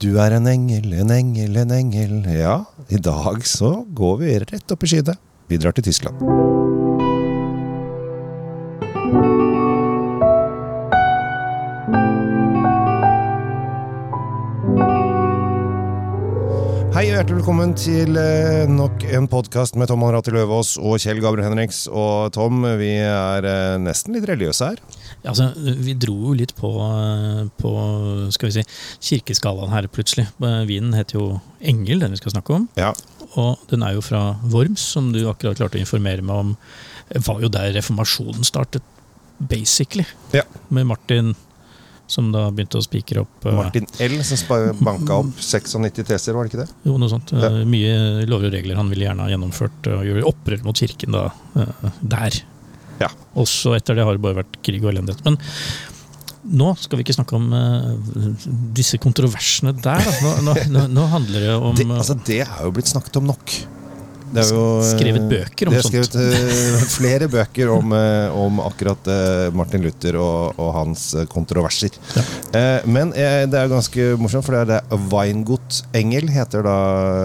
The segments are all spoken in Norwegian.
Du er en engel, en engel, en engel. Ja, i dag så går vi rett opp i skyene. Vi drar til Tyskland. Velkommen til eh, nok en podkast med Tom Anrati Løvaas og Kjell Gabriel Henriks. Og Tom, vi er eh, nesten litt religiøse her. Ja, altså, vi dro jo litt på, eh, på skal vi si, kirkeskalaen her plutselig. Vinen heter jo Engel, den vi skal snakke om. Ja, Og den er jo fra Worms, som du akkurat klarte å informere meg om. Det var jo der reformasjonen startet, basically. Ja. Med Martin, som da begynte å spikre opp eh, Martin L. som banka opp 96 teser, var det ikke det? Jo, noe sånt. Ja. Eh, Mye lover og regler han ville gjerne ha gjennomført, eh, og gjøre opprør mot kirken da, der. Ja. Også etter det har det bare vært krig og elendighet. Men nå skal vi ikke snakke om disse kontroversene der. Nå, nå, nå, handler det om Det, altså, det er jo blitt snakket om nok. Det er jo, Skrevet bøker om det er sånt. skrevet sånt. flere bøker om, eh, om akkurat eh, Martin Luther og, og hans eh, kontroverser. Ja. Eh, men eh, det er ganske morsomt, for det er det Weingut Engel heter da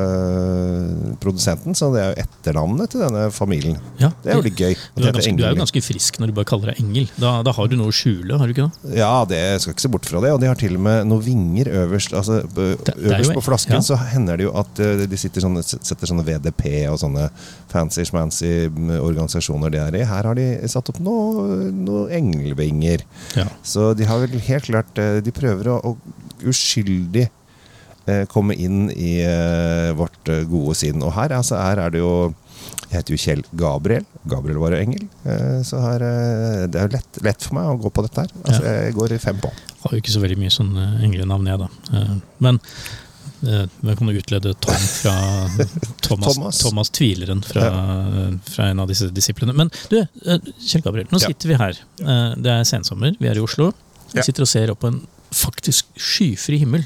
eh, produsenten, så det er jo etternavnet til denne familien. ja, Det er jo litt gøy. du er, ganske, du er jo ganske frisk når du bare kaller deg engel. Da, da har du noe å skjule, har du ikke det? Ja, det skal ikke se bort fra det. Og de har til og med noen vinger øverst. Altså, b- Det- det er øverst jo- på flasken ja. så hender det jo at eh, de sitter sånne, setter sånne VDP og sånne fancy schmancy mm, organisasjoner de er i. Her har de satt opp noen noe englvinger. Ja. Så de har vel helt klart eh, De prøver å, å uskyldig eh, komme inn i eh, vårt gode sinn. Og her, altså, her er det jo Jeg heter jo Kjell Gabriel. Gabriel var jo engel. Så her, det er jo lett, lett for meg å gå på dette her. Altså, Jeg går fem på. Har jo ikke så veldig mye sånn eh, englenavn, jeg, da. Men eh, jeg kan jo utlede Tom fra Thomas, Thomas. Thomas. Tvileren fra, fra en av disse disiplene. Men du, eh, Kjell Gabriel, nå Ja. sitter vi her. Eh, Det er sensommer, vi er i Oslo. Vi Ja. sitter og ser opp på en faktisk skyfri himmel.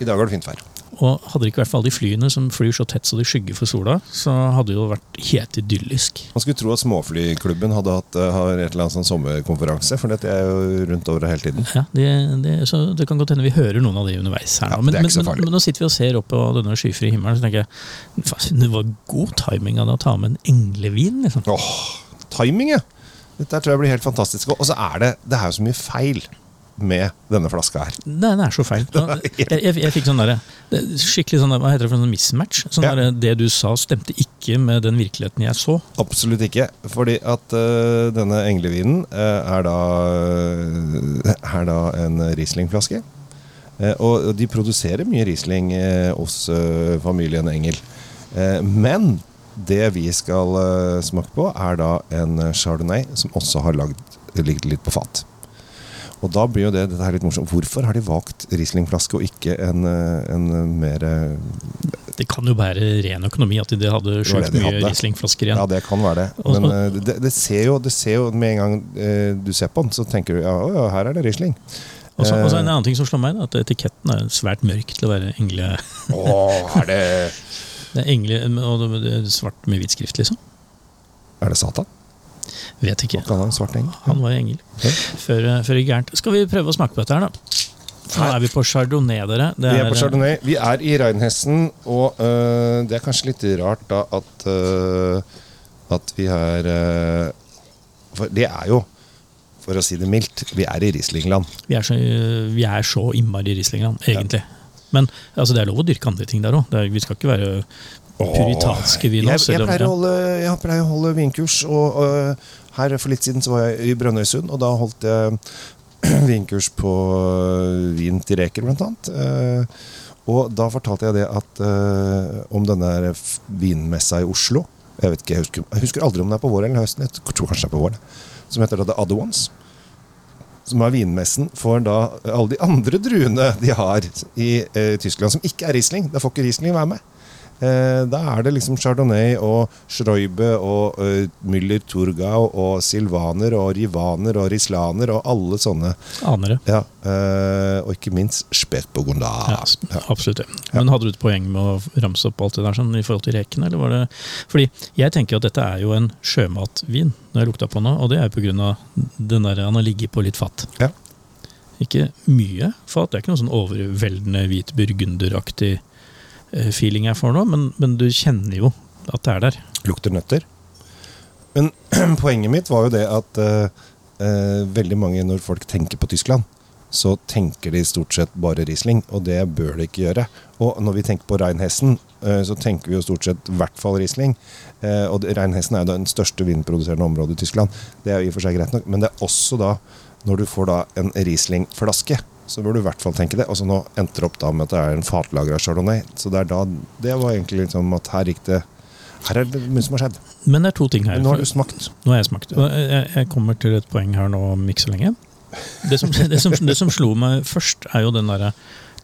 I dag er det fint vær. Og hadde det ikke vært for alle de flyene som flyr så tett så de skygger for sola, så hadde det jo vært helt idyllisk. Man skulle tro at Småflyklubben hadde hatt eh, har et eller annet sånn sommerkonferanse, for dette er jo rundt over hele tiden. Ja, det, det, så det kan godt hende vi hører noen av de underveis her Ja, nå. Men, så men, farlig. men, men nå sitter vi og ser opp på denne skyfrie himmelen, så tenker jeg det var god timing av det å ta med en englevin. Liksom. Åh, timing, ja! Dette tror jeg blir helt fantastisk. Og så er det Det er jo så mye feil med denne flaska her. Den er så feil. Jeg, jeg, jeg fikk sånn der, Skikkelig sånn Hva heter det for en mismatch? Sånn Ja. derre, det du sa, stemte ikke med den virkeligheten jeg så. Absolutt ikke. Fordi at uh, denne englevinen uh, er, da, uh, er da en Riesling-flaske. Og de produserer mye Riesling hos familien Engel. Men det vi skal smake på, er da en chardonnay som også har lagd, ligget litt på fat. Og da blir jo det dette her litt morsomt. Hvorfor har de valgt Riesling-flaske og ikke en, øh, en mer øh, Det kan jo være ren økonomi at de hadde sjukt mye. Riesling-flasker igjen. Ja, det kan være det. Men og- eh, det, det, ser jo, det ser jo med en gang eh, du ser på den, så tenker du ja, ja her er det Riesling. Og så en Eh, annen ting som slår meg, at etiketten er svært mørk til å være engle... Åh, er det Det er engle og det er svart med hvit skrift, liksom. Er det Satan? Vet ikke. Han engel? Han var engel. Ja. Før, før det gikk gærent. Skal vi prøve å smake på dette her, da? Nå er vi på chardonnay, dere. Det Vi er på Chardonnay. Vi er i Reinhessen, og eh, det er kanskje litt rart da at eh, At vi er eh, For det er jo, for å si det mildt, vi er i Rieslingland. Vi er så, vi er så innmari Rieslingland, egentlig. Men altså, det er lov å dyrke andre ting der òg. Vi skal ikke være puritanske, vi nå. Jeg, jeg, pleier å holde, jeg pleier å holde vinkurs, og øh, her for litt siden så var jeg i Brønnøysund, og da holdt jeg vinkurs på øh, vin til reker, blant annet. Eh, og da fortalte jeg det at uh, om denne vinmessa i Oslo Jeg vet ikke, jeg husker, jeg husker aldri om det er på våren eller høsten, jeg tror kanskje det er på våren. Som heter da The Other Ones. Som er vinmessen for da alle de andre druene de har i eh, Tyskland, som ikke er Riesling. Da får ikke Riesling være med. Eh, da er det liksom Chardonnay og Schreube og uh, Müller Turgau og Silvaner og Rivaner og Rislaner og alle sånne. Anere. Ja, eh, og ikke minst Spätburgunder. Ja, absolutt. Ja. Men hadde du et poeng med å ramse opp alt det der sånn, i forhold til rekene? Eller var det Fordi jeg tenker at dette er jo en sjømatvin, når jeg lukta på den, og det er av den der han har ligget på litt fat. Ja. Ikke mye fat. Det er ikke noe sånn overveldende hvit burgunderaktig feeling jeg får nå, men, men du kjenner jo at det er der. Lukter nøtter. Men poenget mitt var jo det at eh, eh, veldig mange, når folk tenker på Tyskland, så tenker de stort sett bare Riesling, og det bør de ikke gjøre. Og når vi tenker på Reinhessen, eh, så tenker vi jo stort sett i hvert fall Riesling. Eh, og Reinhessen er jo den største vinproduserende området i Tyskland. Det er jo i og for seg greit nok, men det er også da, når du får da en Riesling-flaske, så bør du i hvert fall tenke det. Og så nå endte det opp da med at det er en fatlagra chardonnay. Så det er da, det var egentlig liksom at her gikk det Her er det mye som har skjedd. Men det er to ting her. Men nå har du smakt. Nå har jeg smakt. Og jeg, jeg kommer til et poeng her nå om ikke så lenge. Det som, det, som, det som slo meg først, er jo den derre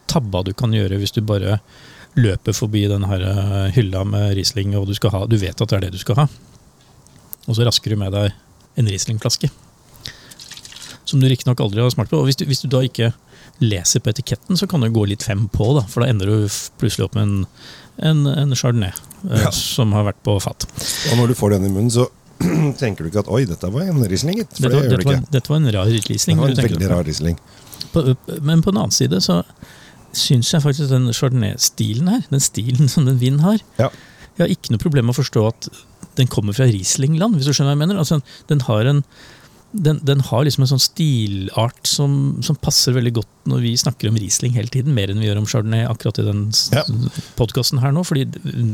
tabba du kan gjøre hvis du bare løper forbi den her eh, hylla med Riesling, og du skal ha Du vet at det er det du skal ha. Og så rasker du med deg en Riesling-flaske. Som du riktignok aldri har smakt på. Og hvis du, hvis du da ikke leser på etiketten, så kan det gå litt fem på, da, for da ender du plutselig opp med en, en, en chardonnay eh, Ja. som har vært på fat. Og når du får den i munnen, så tenker du ikke at 'oi, dette var en Riesling', Dette, det dette, du var, dette var en rar Det var en veldig rar Riesling. Men på den annen side så syns jeg faktisk den chardonnay-stilen her, den stilen som den vinen har Ja. Jeg har ikke noe problem med å forstå at den kommer fra Riesling-land, hvis du skjønner hva jeg mener. Altså, den har en den, den har liksom en sånn stilart som, som passer veldig godt når vi snakker om Riesling hele tiden, mer enn vi gjør om Chardonnay akkurat i den Ja. podkasten her nå. fordi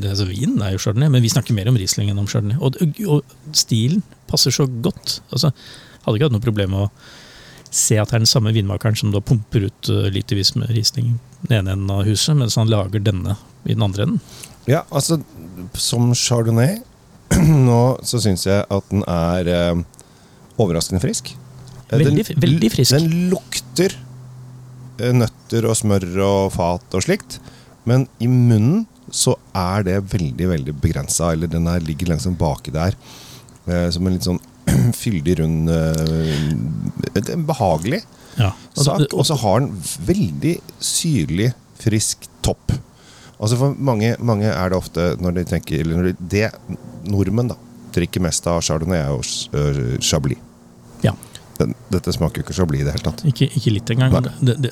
altså, Vinen er jo Chardonnay, men vi snakker mer om Riesling enn om Chardonnay. Og, og stilen passer så godt. altså Hadde ikke hatt noe problem med å se at det er den samme vinmakeren som da pumper ut uh, litervis med Riesling den ene enden av huset, mens han lager denne i den andre enden. Ja, altså, som chardonnay nå så syns jeg at den er eh, overraskende frisk. Eh, Veldig den, veldig frisk. Den lukter eh, nøtter og smør og fat og slikt, men i munnen så er det veldig, veldig begrensa. Eller den her ligger liksom baki der eh, som en litt sånn fyldig, rund eh, en Behagelig Ja. Sak. Og så har den veldig syrlig, frisk topp. Altså For mange, mange er det ofte når de tenker eller når de, Det nordmenn da drikker mest av chardonnay, er jo chablis. Ja. Den, dette smaker jo ikke blid i det hele tatt. Ikke, ikke litt engang. Det, det,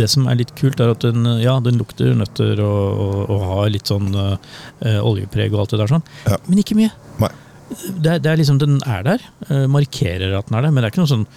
det som er litt kult, er at den, ja, den lukter nøtter og, og, og har litt sånn eh, oljepreg og alt det der sånn, Ja. men ikke mye. Det, det er liksom, Den er der, eh, markerer at den er der, men det er ikke noe sånn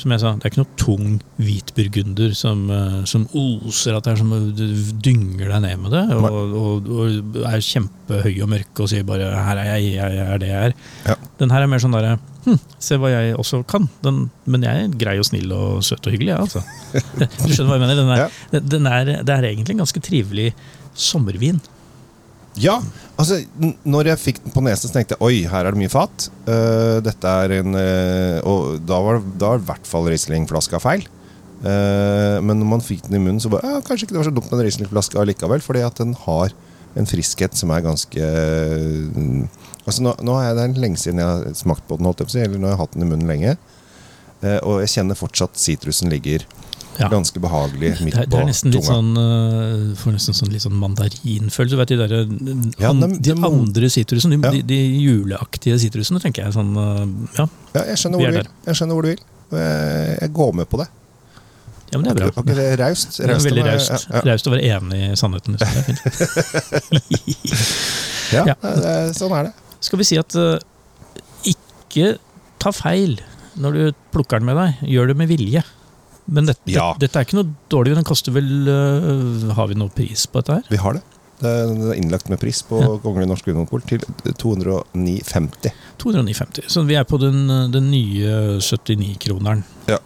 som jeg sa, det er ikke noe tung hvitburgunder som, som oser at det er som du dynger deg ned med det, og, og, og er kjempehøy og mørk og sier bare 'her er jeg, jeg er det jeg er'. Ja. Den her er mer sånn derre hm, Se hva jeg også kan. Den, men jeg er grei og snill og søt og hyggelig, jeg, altså. Du skjønner hva jeg mener? Den er, Ja. den- er, det er egentlig en ganske trivelig sommervin. Ja, altså Når jeg fikk den på nesen, så tenkte jeg oi, her er det mye fat. Uh, dette er en uh, Og da var, da var i hvert fall Riesling-flaska feil. Uh, men når man fikk den i munnen, så bare ja, kanskje ikke det var så dumt med en Riesling-flaske allikevel. Fordi at den har en friskhet som er ganske eh, Altså Nå, nå er det lenge siden jeg har smakt på den, holdt jeg på å si, eller nå har jeg hatt den i munnen lenge. Eh, og jeg kjenner fortsatt sitrusen ligger Ja. ganske behagelig Det midt det på er nesten litt tunga. sånn uh, Får nesten sånn litt sånn mandarinfølelse. Vet de der, Ja, an, dem- de dem- andre sitrusene, de, Ja. de, de juleaktige sitrusene, tenker jeg. Sånn, uh, ja. Ja, jeg skjønner hvor er du vil. Jeg skjønner hvor du vil. Jeg går med på det. Ja, men det er bra. Okay, det er Raust veldig raust. Ja, å være enig i sannheten. Det er fint. Ja, Ja. det er, sånn er det. Skal vi si at uh, ikke ta feil når du plukker den med deg. Gjør det med vilje. Men dette, Ja. dette, er ikke noe dårlig. Den koster vel uh, Har vi noe pris på dette her? Vi har det. Det er innlagt med pris på Ja. Kongelig norsk vinmonopol til 209,50. 209,50. Så vi er på den, den nye 79-kroneren. Ja.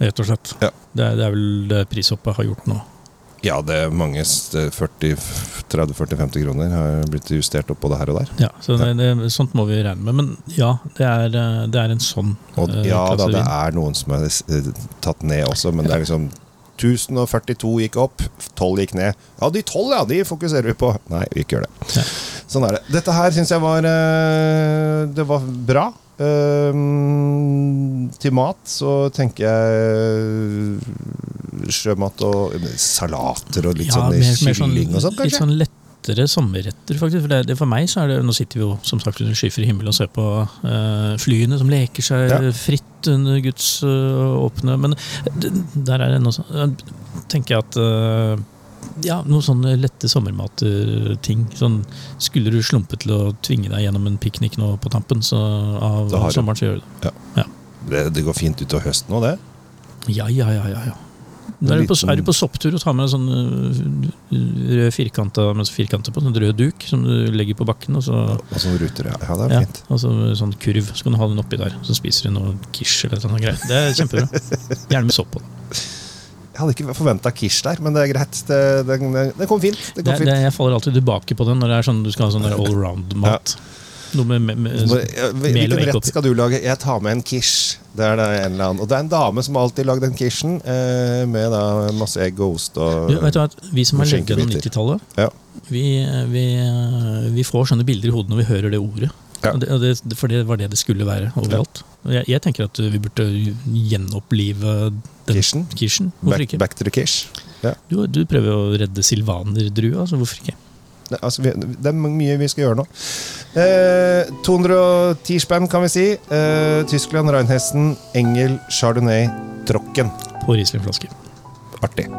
Rett og slett. Ja. Det, er, det er vel det prishoppet har gjort nå. Ja, det er mange s- det er 40, 30-40-50 kroner har blitt justert opp på det her og der. Ja, så det, det, Sånt må vi regne med. Men ja, det er, det er en sånn Og eh, ja da, det er noen som er eh, tatt ned også, men det er liksom 1042 gikk opp, 12 gikk ned. Ja, de 12, ja, de fokuserer vi på. Nei, vi ikke gjør det. Ja. Sånn er det. Dette her syns jeg var eh, Det var bra. Ehm, til mat så tenker jeg sjømat og salater og litt Ja, sånn mer- mer sånn- og sånt, kanskje? Litt sånn lettere sommerretter, faktisk. For det, det for meg så er det Nå sitter vi jo som sagt under skyfri himmel og ser på uh, flyene som leker seg Ja. fritt under Guds uh, åpne Men der er det noe sånn Tenker jeg at øh, ja, noen sånne lette sommermatting. Sånn, skulle du slumpe til å tvinge deg gjennom en piknik nå på tampen så av sommeren, så gjør du det. Det, det går fint utover høsten òg, det. Ja, ja, ja. ja, ja. Det er du, på, er du på sopptur og tar med sånn øh, rød firkanta med firkanter på, sånn rød duk som du legger på bakken, og så, Og sånne ruter, ja. ja det er ja, fint. og så sånn kurv, så kan du ha den oppi der. Så spiser du noe quiche eller noe greier. Det er kjempebra. Gjerne med sopp på. Jeg hadde ikke forventa quiche der, men det er greit. Det, det, det kom fint. Det kom det, fint. jeg faller alltid tilbake på den når det er sånn, du skal ha sånn allround-mat. around-mat. Noe med, med, med ja, Hvilken rett skal du lage? Jeg tar med en quiche. Det er det en eller annen. Og det er en dame som alltid har lagd den quichen eh, med da masse egg og ost og Du, vet du hva, Vi som har levd gjennom 90-tallet, Ja. vi, vi, vi får sånne bilder i hodet når vi hører det ordet. Ja. Og det, og det, for det var det det skulle være overalt. Jeg, jeg tenker at vi burde gjenopplive den. Hvorfor Back, ikke? back to the kish. Ja. Du, du prøver å redde silvanerdrua, så hvorfor ikke? Det, altså, det er mye vi skal gjøre nå. Eh, 210 spenn, kan vi si. Eh, Tyskland, Reinhesten, Engel, Chardonnay, Trocken. På Riesling-flaske. Artig.